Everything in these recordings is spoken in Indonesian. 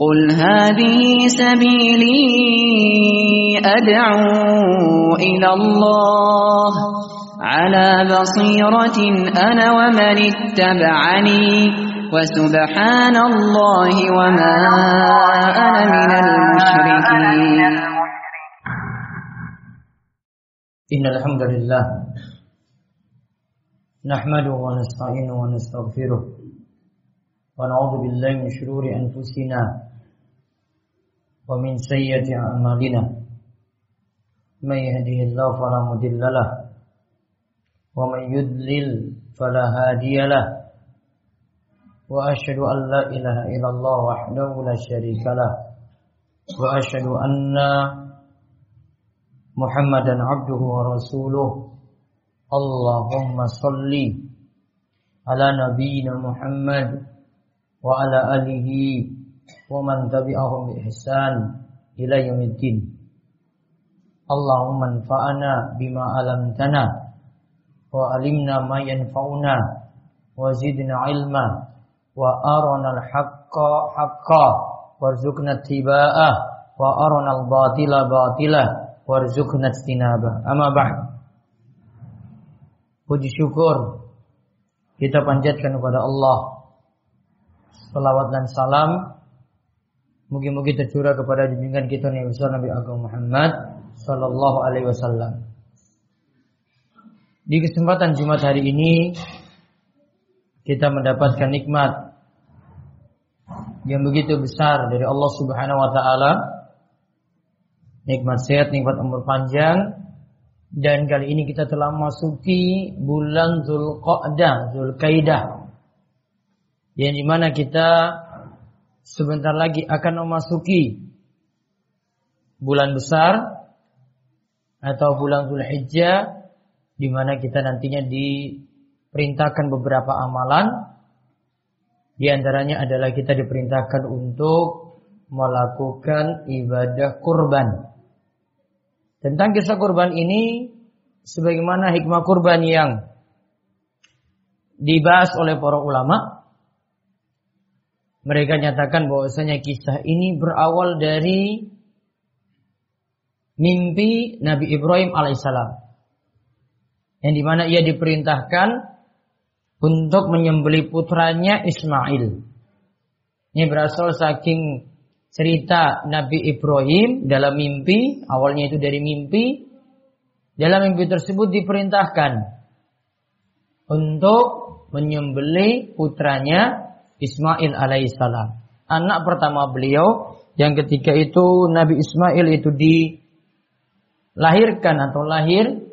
قل هذه سبيلي أدعو إلى الله على بصيرة أنا ومن اتبعني وسبحان الله وما أنا من المشركين إن الحمد لله نحمده ونستعينه ونستغفره ونعوذ بالله من شرور أنفسنا ومن سيئة أعمالنا من يهده الله فلا مضل له ومن يضلل فلا هادي له وأشهد أن لا إله إلا الله وحده لا شريك له وأشهد أن محمدا عبده ورسوله اللهم صل على نبينا محمد وعلى آله wa man tabi'ahum bi ihsan ila yaumiddin Allahumma anfa'na bima 'allamtana wa 'allimna ma yanfa'una wa zidna 'ilma wa arana al-haqqa haqqa warzuqna ittiba'ah wa arana al-batila batila warzuqna ijtinabah amma ba'd puji syukur kita panjatkan kepada Allah. Salawat dan salam mugi-mugi tercurah kepada junjungan kita Nabi besar Nabi Agung Muhammad sallallahu alaihi wasallam. Di kesempatan Jumat hari ini kita mendapatkan nikmat yang begitu besar dari Allah Subhanahu wa taala. Nikmat sehat, nikmat umur panjang. Dan kali ini kita telah masuki bulan Zulqa'dah, Zulkaidah yang di mana kita sebentar lagi akan memasuki bulan besar atau bulan Zulhijjah di mana kita nantinya diperintahkan beberapa amalan di antaranya adalah kita diperintahkan untuk melakukan ibadah kurban. Tentang kisah kurban ini sebagaimana hikmah kurban yang dibahas oleh para ulama mereka nyatakan bahwasanya kisah ini berawal dari mimpi Nabi Ibrahim alaihissalam yang di mana ia diperintahkan untuk menyembelih putranya Ismail. Ini berasal saking cerita Nabi Ibrahim dalam mimpi, awalnya itu dari mimpi. Dalam mimpi tersebut diperintahkan untuk menyembelih putranya Ismail alaihissalam. Anak pertama beliau yang ketika itu Nabi Ismail itu dilahirkan atau lahir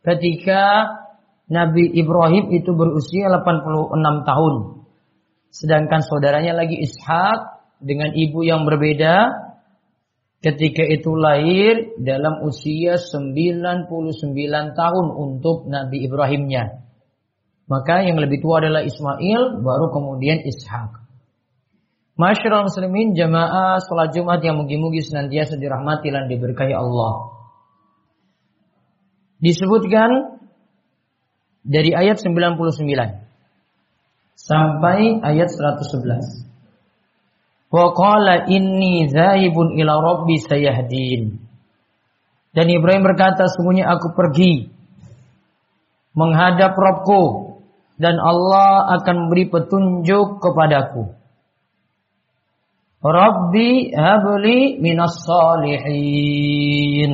ketika Nabi Ibrahim itu berusia 86 tahun. Sedangkan saudaranya lagi Ishak dengan ibu yang berbeda ketika itu lahir dalam usia 99 tahun untuk Nabi Ibrahimnya. Maka yang lebih tua adalah Ismail, baru kemudian Ishak. Masyarakat muslimin jamaah salat Jumat yang mugi-mugi senantiasa dirahmati dan diberkahi Allah. Disebutkan dari ayat 99 sampai ayat 111. Wa qala inni zaibun ila rabbi sayahdin. Dan Ibrahim berkata, sungguhnya aku pergi menghadap Robku dan Allah akan memberi petunjuk kepadaku. Rabbi habli minas salihin.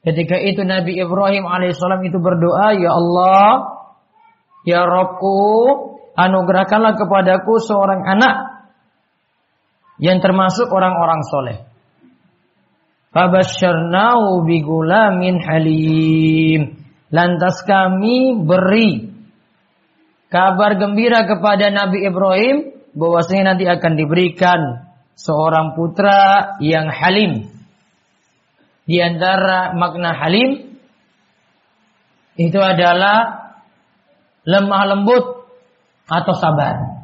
Ketika itu Nabi Ibrahim alaihissalam itu berdoa, Ya Allah, Ya Robku, anugerahkanlah kepadaku seorang anak yang termasuk orang-orang soleh. Fabasyarnahu bigulamin halim. Lantas kami beri kabar gembira kepada Nabi Ibrahim bahwasanya nanti akan diberikan seorang putra yang halim. Di antara makna halim itu adalah lemah lembut atau sabar.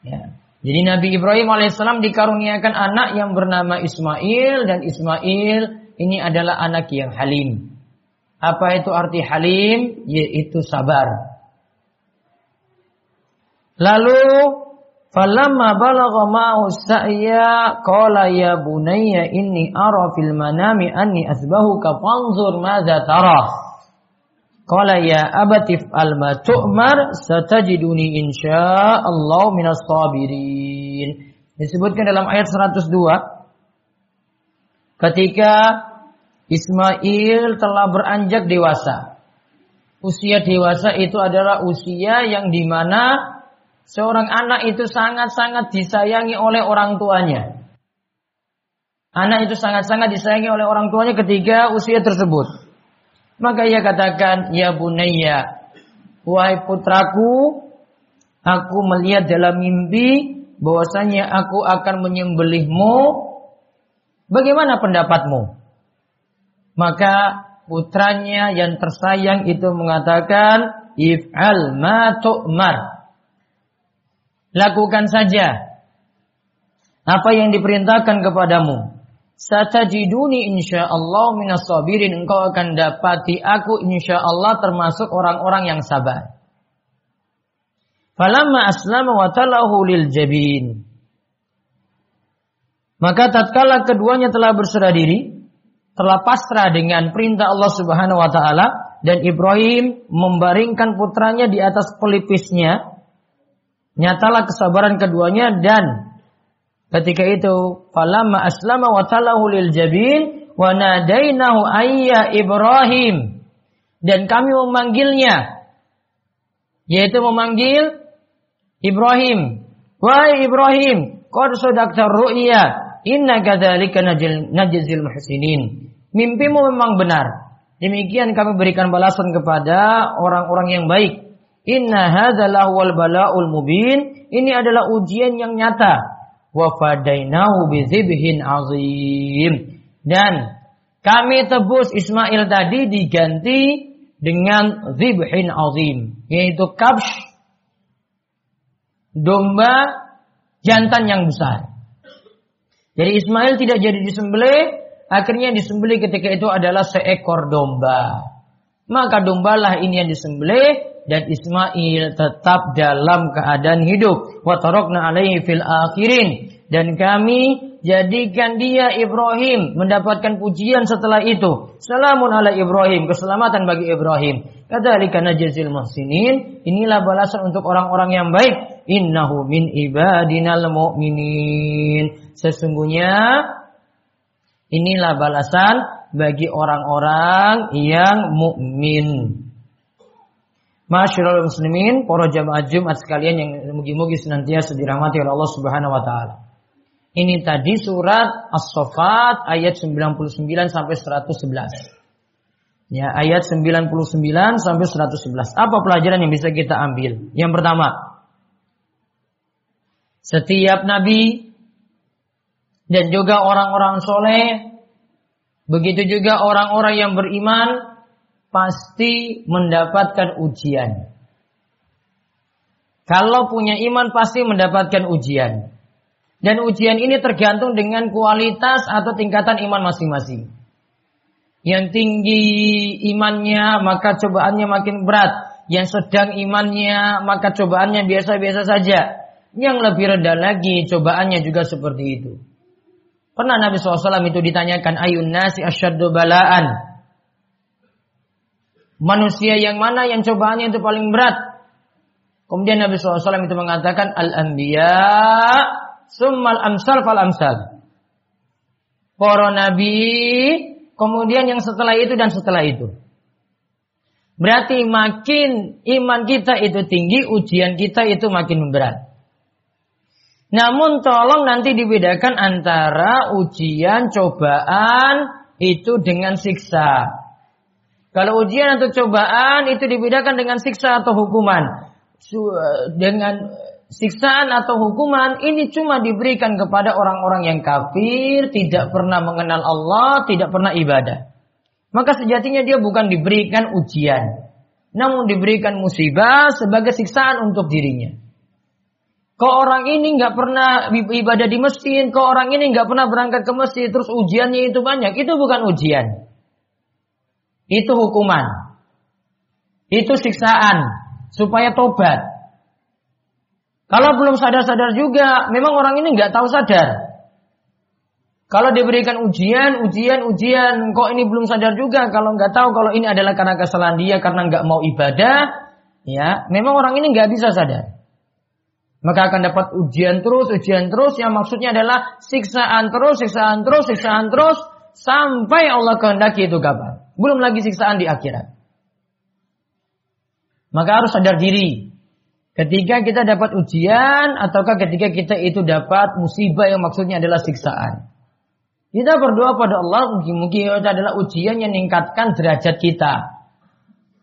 Ya. Jadi Nabi Ibrahim alaihissalam dikaruniakan anak yang bernama Ismail dan Ismail ini adalah anak yang halim. Apa itu arti halim? Yaitu sabar. Lalu Falamma balagha ma'u sa'ya qala ya bunayya inni ara fil manami anni asbahuka fanzur madza tara. Qala ya abatif al ma tu'mar satajiduni insyaallah minas sabirin. Disebutkan dalam ayat 102 ketika Ismail telah beranjak dewasa. Usia dewasa itu adalah usia yang di mana seorang anak itu sangat-sangat disayangi oleh orang tuanya. Anak itu sangat-sangat disayangi oleh orang tuanya ketika usia tersebut. Maka ia katakan, Ya bunayya, wahai putraku, aku melihat dalam mimpi bahwasanya aku akan menyembelihmu. Bagaimana pendapatmu? Maka putranya yang tersayang itu mengatakan, If'al ma tu'mar. Lakukan saja apa yang diperintahkan kepadamu. Satajiduni insyaallah minas sabirin. Engkau akan dapati aku insyaallah termasuk orang-orang yang sabar. Falamma aslama wa talahu lil jabin. Maka tatkala keduanya telah berserah diri, telah pasrah dengan perintah Allah Subhanahu wa taala dan Ibrahim membaringkan putranya di atas pelipisnya. Nyatalah kesabaran keduanya dan ketika itu falamma aslama wa talahu lil jabin wa nadainahu ayya Ibrahim dan kami memanggilnya yaitu memanggil Ibrahim wahai Ibrahim qad sadaqta ru'ya inna kadzalika najzil muhsinin mimpimu memang benar. Demikian kami berikan balasan kepada orang-orang yang baik. Inna hadzalahu wal bala'ul mubin. Ini adalah ujian yang nyata. Wa fadainahu bizibhin azim. Dan kami tebus Ismail tadi diganti dengan zibhin azim, yaitu kabsh domba jantan yang besar. Jadi Ismail tidak jadi disembelih, Akhirnya disembelih ketika itu adalah seekor domba. Maka dombalah ini yang disembelih dan Ismail tetap dalam keadaan hidup. Wa alaihi fil akhirin dan kami jadikan dia Ibrahim mendapatkan pujian setelah itu. Salamun ala Ibrahim, keselamatan bagi Ibrahim. Kadzalika najzil muhsinin. Inilah balasan untuk orang-orang yang baik. Innahu min ibadinal mu'minin. Sesungguhnya Inilah balasan bagi orang-orang yang mukmin. Masyaallah muslimin, para jamaah Jumat sekalian yang mugi-mugi senantiasa dirahmati oleh Allah Subhanahu wa taala. Ini tadi surat As-Saffat ayat 99 sampai 111. Ya, ayat 99 sampai 111. Apa pelajaran yang bisa kita ambil? Yang pertama, setiap nabi dan juga orang-orang soleh. Begitu juga orang-orang yang beriman pasti mendapatkan ujian. Kalau punya iman pasti mendapatkan ujian. Dan ujian ini tergantung dengan kualitas atau tingkatan iman masing-masing. Yang tinggi imannya maka cobaannya makin berat. Yang sedang imannya maka cobaannya biasa-biasa saja. Yang lebih rendah lagi cobaannya juga seperti itu. Pernah Nabi SAW itu ditanyakan ayun nasi asyaddu balaan. Manusia yang mana yang cobaannya itu paling berat? Kemudian Nabi SAW itu mengatakan al-anbiya summal amsal fal amsal. Para nabi, kemudian yang setelah itu dan setelah itu. Berarti makin iman kita itu tinggi, ujian kita itu makin berat. Namun tolong nanti dibedakan antara ujian, cobaan itu dengan siksa. Kalau ujian atau cobaan itu dibedakan dengan siksa atau hukuman. Dengan siksaan atau hukuman ini cuma diberikan kepada orang-orang yang kafir, tidak pernah mengenal Allah, tidak pernah ibadah. Maka sejatinya dia bukan diberikan ujian, namun diberikan musibah sebagai siksaan untuk dirinya. Kok orang ini nggak pernah ibadah di masjid, kok orang ini nggak pernah berangkat ke masjid, terus ujiannya itu banyak, itu bukan ujian. Itu hukuman. Itu siksaan supaya tobat. Kalau belum sadar-sadar juga, memang orang ini nggak tahu sadar. Kalau diberikan ujian, ujian, ujian, kok ini belum sadar juga. Kalau nggak tahu kalau ini adalah karena kesalahan dia, karena nggak mau ibadah, ya, memang orang ini nggak bisa sadar. Maka akan dapat ujian terus, ujian terus, yang maksudnya adalah siksaan terus, siksaan terus, siksaan terus, sampai Allah kehendaki itu kabar. Belum lagi siksaan di akhirat. Maka harus sadar diri. Ketika kita dapat ujian ataukah ketika kita itu dapat musibah yang maksudnya adalah siksaan. Kita berdoa pada Allah mungkin-mungkin itu adalah ujian yang meningkatkan derajat kita.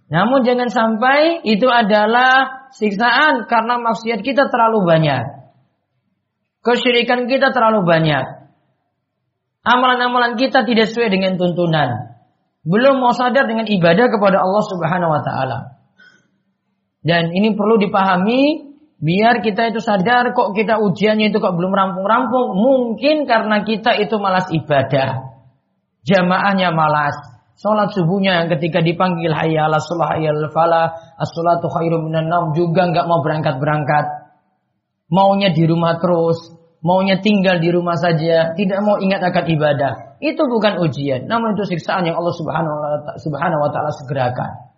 Namun jangan sampai itu adalah siksaan karena maksiat kita terlalu banyak. Kesyirikan kita terlalu banyak. Amalan-amalan kita tidak sesuai dengan tuntunan. Belum mau sadar dengan ibadah kepada Allah Subhanahu wa taala. Dan ini perlu dipahami biar kita itu sadar kok kita ujiannya itu kok belum rampung-rampung. Mungkin karena kita itu malas ibadah. Jamaahnya malas. Sholat subuhnya ketika dipanggil hayya ala sholah hayya falah as-sholatu khairu minan juga nggak mau berangkat-berangkat. Maunya di rumah terus, maunya tinggal di rumah saja, tidak mau ingat akan ibadah. Itu bukan ujian, namun itu siksaan yang Allah Subhanahu wa taala segerakan.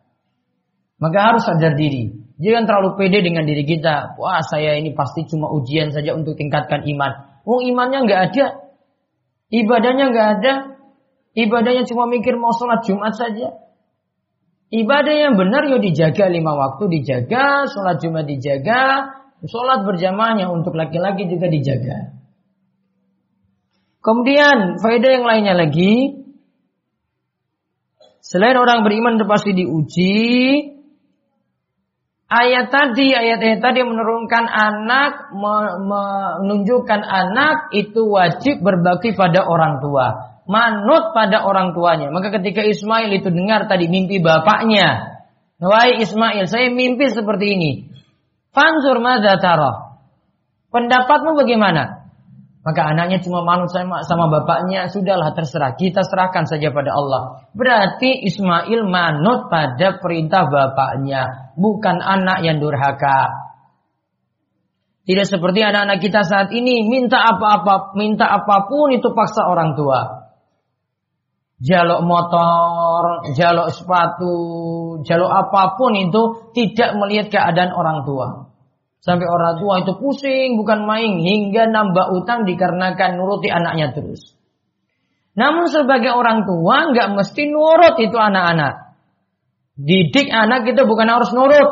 Maka harus sadar diri. Jangan terlalu pede dengan diri kita. Wah saya ini pasti cuma ujian saja untuk tingkatkan iman. Wong imannya nggak ada. Ibadahnya nggak ada. Ibadahnya cuma mikir mau sholat Jumat saja. Ibadah yang benar ya dijaga lima waktu dijaga, sholat Jumat dijaga, sholat berjamaahnya untuk laki-laki juga dijaga. Kemudian faedah yang lainnya lagi, selain orang beriman pasti diuji, Ayat tadi, ayat-ayat tadi menurunkan anak, menunjukkan anak itu wajib berbakti pada orang tua. Manut pada orang tuanya. Maka ketika Ismail itu dengar tadi mimpi bapaknya. Wahai Ismail, saya mimpi seperti ini. Fanzur madza Pendapatmu bagaimana? Maka anaknya cuma manut sama, sama bapaknya, sudahlah terserah. Kita serahkan saja pada Allah. Berarti Ismail manut pada perintah bapaknya, bukan anak yang durhaka. Tidak seperti anak-anak kita saat ini minta apa-apa, minta apa pun itu paksa orang tua. Jaluk motor, jaluk sepatu, jaluk apa pun itu tidak melihat keadaan orang tua. Sampai orang tua itu pusing bukan main hingga nambah utang dikarenakan nuruti anaknya terus. Namun sebagai orang tua nggak mesti nurut itu anak-anak. Didik anak itu bukan harus nurut.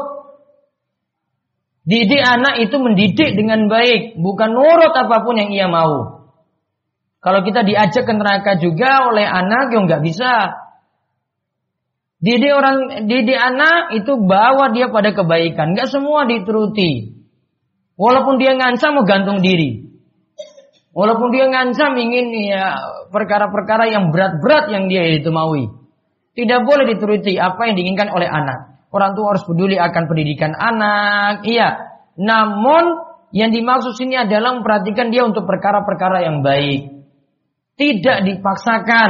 Didik anak itu mendidik dengan baik, bukan nurut apa pun yang ia mau. Kalau kita diajak ke neraka juga oleh anak yang nggak bisa. Didik orang, didik anak itu bawa dia pada kebaikan. Nggak semua dituruti. Walaupun dia ngancam mau gantung diri. Walaupun dia ngancam ingin ya perkara-perkara yang berat-berat yang dia itu maui. Tidak boleh dituruti apa yang diinginkan oleh anak. Orang tua harus peduli akan pendidikan anak. Iya. Namun yang dimaksud sini adalah memperhatikan dia untuk perkara-perkara yang baik. Tidak dipaksakan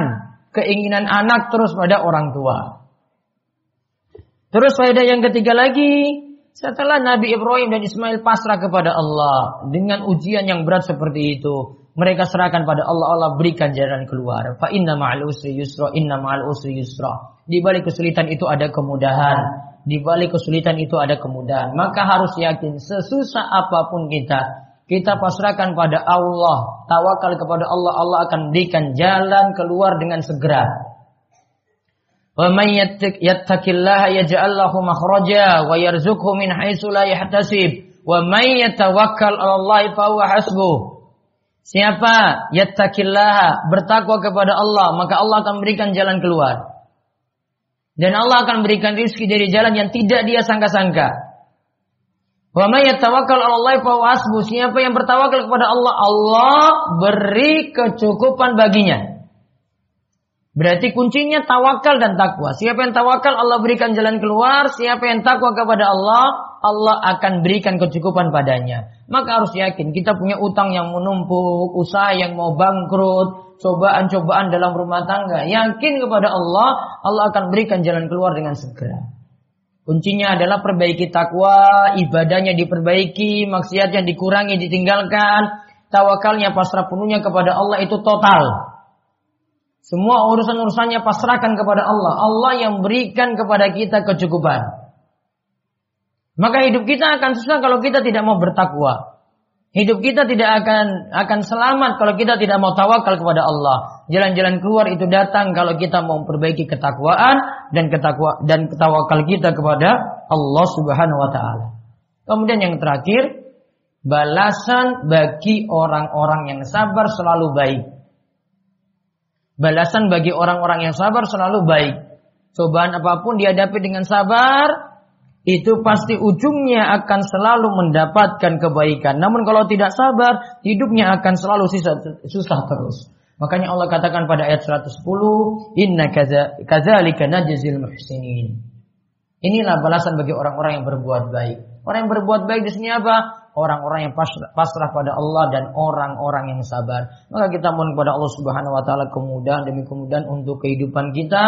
keinginan anak terus pada orang tua. Terus faedah yang ketiga lagi, setelah Nabi Ibrahim dan Ismail pasrah kepada Allah dengan ujian yang berat seperti itu, mereka serahkan pada Allah, Allah berikan jalan keluar. Fa inna ma'al usri yusra, inna ma'al usri yusra. Di balik kesulitan itu ada kemudahan. Di balik kesulitan itu ada kemudahan. Maka harus yakin sesusah apa pun kita, kita pasrahkan pada Allah, tawakal kepada Allah, Allah akan berikan jalan keluar dengan segera. Wa may yattaqillaha yaj'al lahu makhraja wa yarzuqhu min haitsu la yahtasib wa may yatawakkal 'ala Allah. Siapa yattaqillaha bertakwa kepada Allah maka Allah akan berikan jalan keluar. Dan Allah akan berikan rizki dari jalan yang tidak dia sangka-sangka. Wa may yatawakkal 'ala Allah fa. Siapa yang bertawakal kepada Allah, Allah beri kecukupan baginya. Berarti kuncinya tawakal dan takwa. Siapa yang tawakal Allah berikan jalan keluar. Siapa yang takwa kepada Allah, Allah akan berikan kecukupan padanya. Maka harus yakin kita punya utang yang menumpuk, usaha yang mau bangkrut, cobaan-cobaan dalam rumah tangga. Yakin kepada Allah, Allah akan berikan jalan keluar dengan segera. Kuncinya adalah perbaiki takwa, ibadahnya diperbaiki, maksiatnya dikurangi, ditinggalkan, tawakalnya pasrah penuhnya kepada Allah itu total. Semua urusan-urusannya pasrahkan kepada Allah. Allah yang berikan kepada kita kecukupan. Maka hidup kita akan susah kalau kita tidak mau bertakwa. Hidup kita tidak akan akan selamat kalau kita tidak mau tawakal kepada Allah. Jalan-jalan keluar itu datang kalau kita mau memperbaiki ketakwaan dan ketakwa dan ketawakal kita kepada Allah Subhanahu wa taala. Kemudian yang terakhir, balasan bagi orang-orang yang sabar selalu baik. Balasan bagi orang-orang yang sabar selalu baik. Cobaan apa pun dihadapi dengan sabar, itu pasti ujungnya akan selalu mendapatkan kebaikan. Namun kalau tidak sabar, hidupnya akan selalu susah, susah terus. Makanya Allah katakan pada ayat 110, "Inna kadzalika najzil muhsinin." Inilah balasan bagi orang-orang yang berbuat baik. Orang yang berbuat baik di sini apa? Orang-orang yang pasrah pada Allah dan orang-orang yang sabar. Maka kita mohon kepada Allah Subhanahu wa taala kemudahan demi kemudahan untuk kehidupan kita,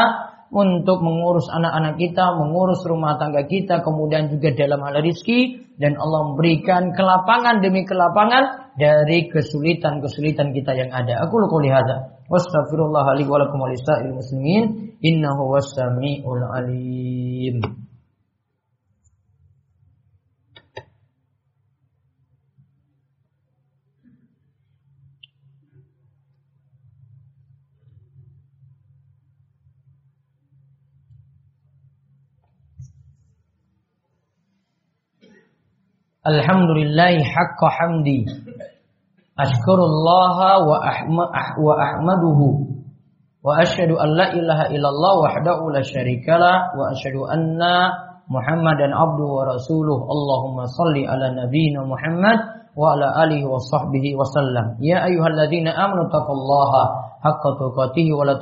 untuk mengurus anak-anak kita, mengurus rumah tangga kita, kemudian juga dalam hal rizki dan Allah memberikan kelapangan demi kelapangan dari kesulitan-kesulitan kita yang ada. Aku lupa lihat. Wassalamualaikum warahmatullahi wabarakatuh. Innahu wassami'ul alim. Alhamdulillahi haqqa hamdi. Ashkurullah wa, wa ahmaduhu. Wa ashadu an la ilaha illallah wahdahu la syarikala. Wa ashadu anna Muhammadan abduhu wa rasuluh. Allahumma salli ala nabiyina Muhammad wa ala alihi wa sahbihi wa sallam. Ya ayuhalladzina amanu taqullaha haqqa tuqatihi wa la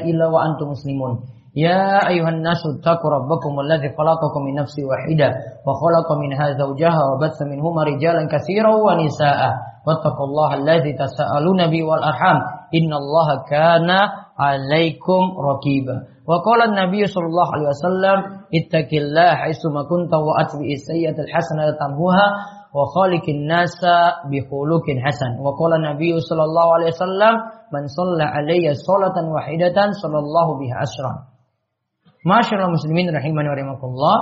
illa wa antum muslimun. يا أيها الناس اتقوا ربكم الذي خلقكم من نفس واحدة وخلق منها زوجها وبث منهما رجالا كثيرا ونساء. واتقوا الله الذي تساءلون به والأرحام. إن الله كان عليكم رقيبا. وقال النبي صلى الله عليه وسلم اتق الله حيثما كنت وأتبع السيئة الحسنة تمهوها وخالق الناس بخلق حسن. وقال النبي صلى الله عليه وسلم من صلى علي صلاة واحدة صلى الله بها أشرا Masyaallah muslimin rahimani wa rahimakumullah.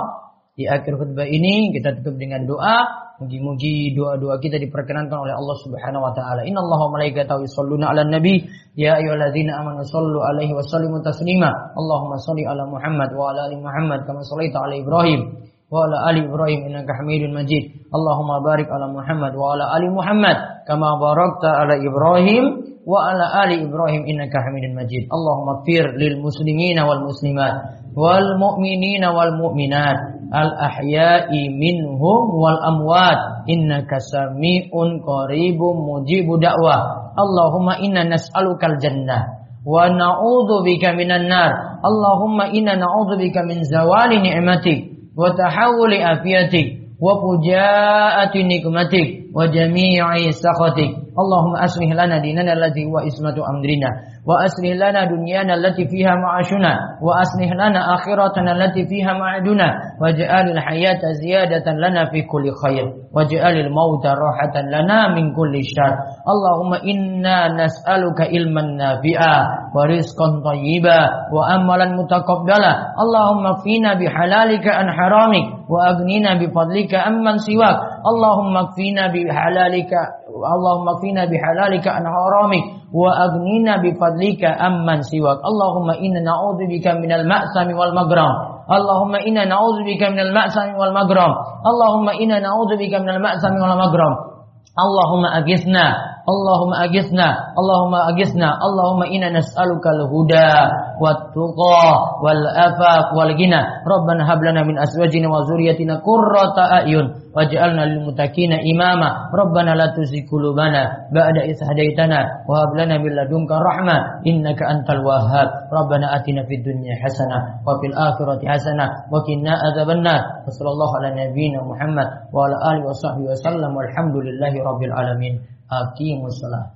Di akhir khutbah ini kita tutup dengan doa. Mugi-mugi doa-doa kita diperkenankan oleh Allah Subhanahu wa taala. Innallaha wa malaikatahu yusholluna 'alan nabi ya ayyuhalladzina amanu shallu 'alaihi wa sallimu taslima. Allahumma shalli 'ala Muhammad wa 'ala ali Muhammad kama shallaita 'ala Ibrahim wa 'ala ali Ibrahim innaka Hamidun Majid. Allahumma barik 'ala Muhammad wa 'ala ali Muhammad kama barakta 'ala Ibrahim wa ala ali Ibrahim innaka Hamidun Majid. Allahumma fir lil muslimina wal mu'minina wal mu'minat. Al ahya'i minhum wal amwat. Innaka sami'un qaribum mujibu da'wah. Allahumma inna nas'alukal jannah. Wa na'udzubika minan nar. Allahumma inna na'udzubika min zawali ni'matik. Wa tahawuli afiyatik. Wa pujaati nikmatik. Wa jami'i sakhatik. Allahumma aslih lana dinana alladhi wa ismatu amrina. وأصلح لنا دنيانا التي فيها معاشنا وأصلح لنا آخرتنا التي فيها معدنا واجعل الحياة زيادة لنا في كل خير واجعل الموت راحة لنا من كل شر. اللهم إنا نسألك علما نافعا ورزقا طيبا وأملا متقبلا. اللهم اكفينا بحلالك عن حرامك وأغننا بفضلك أمن سواك. اللهم اكفينا بحلالك اللهم اكفنا بحلالك عن حرامك وأغننا بفضلك fadlika amman siwak. Allahumma inna na'udzubika minal ma'sami wal magram. Allahumma inna na'udzubika minal ma'sami wal magram. Allahumma inna na'udzubika minal ma'sami wal magram. Allahumma agisna Allahumma agisna Allahumma agisna Allahumma inna nas'aluka al-huda والتقى والأفاق والغنى ربنا هب لنا من أزواجنا وذريتنا قرة أعين واجعلنا للمتقين إماما ربنا لا تزغ قلوبنا بعد إذ هديتنا وهب لنا من لدنك رحمة إنك أنت الوهاب ربنا آتنا في الدنيا حسنة وفي الآخرة حسنة وقنا عذاب النار وصلى الله على نبينا محمد وعلى آله وصحبه وسلم والحمد لله رب العالمين aqimus salat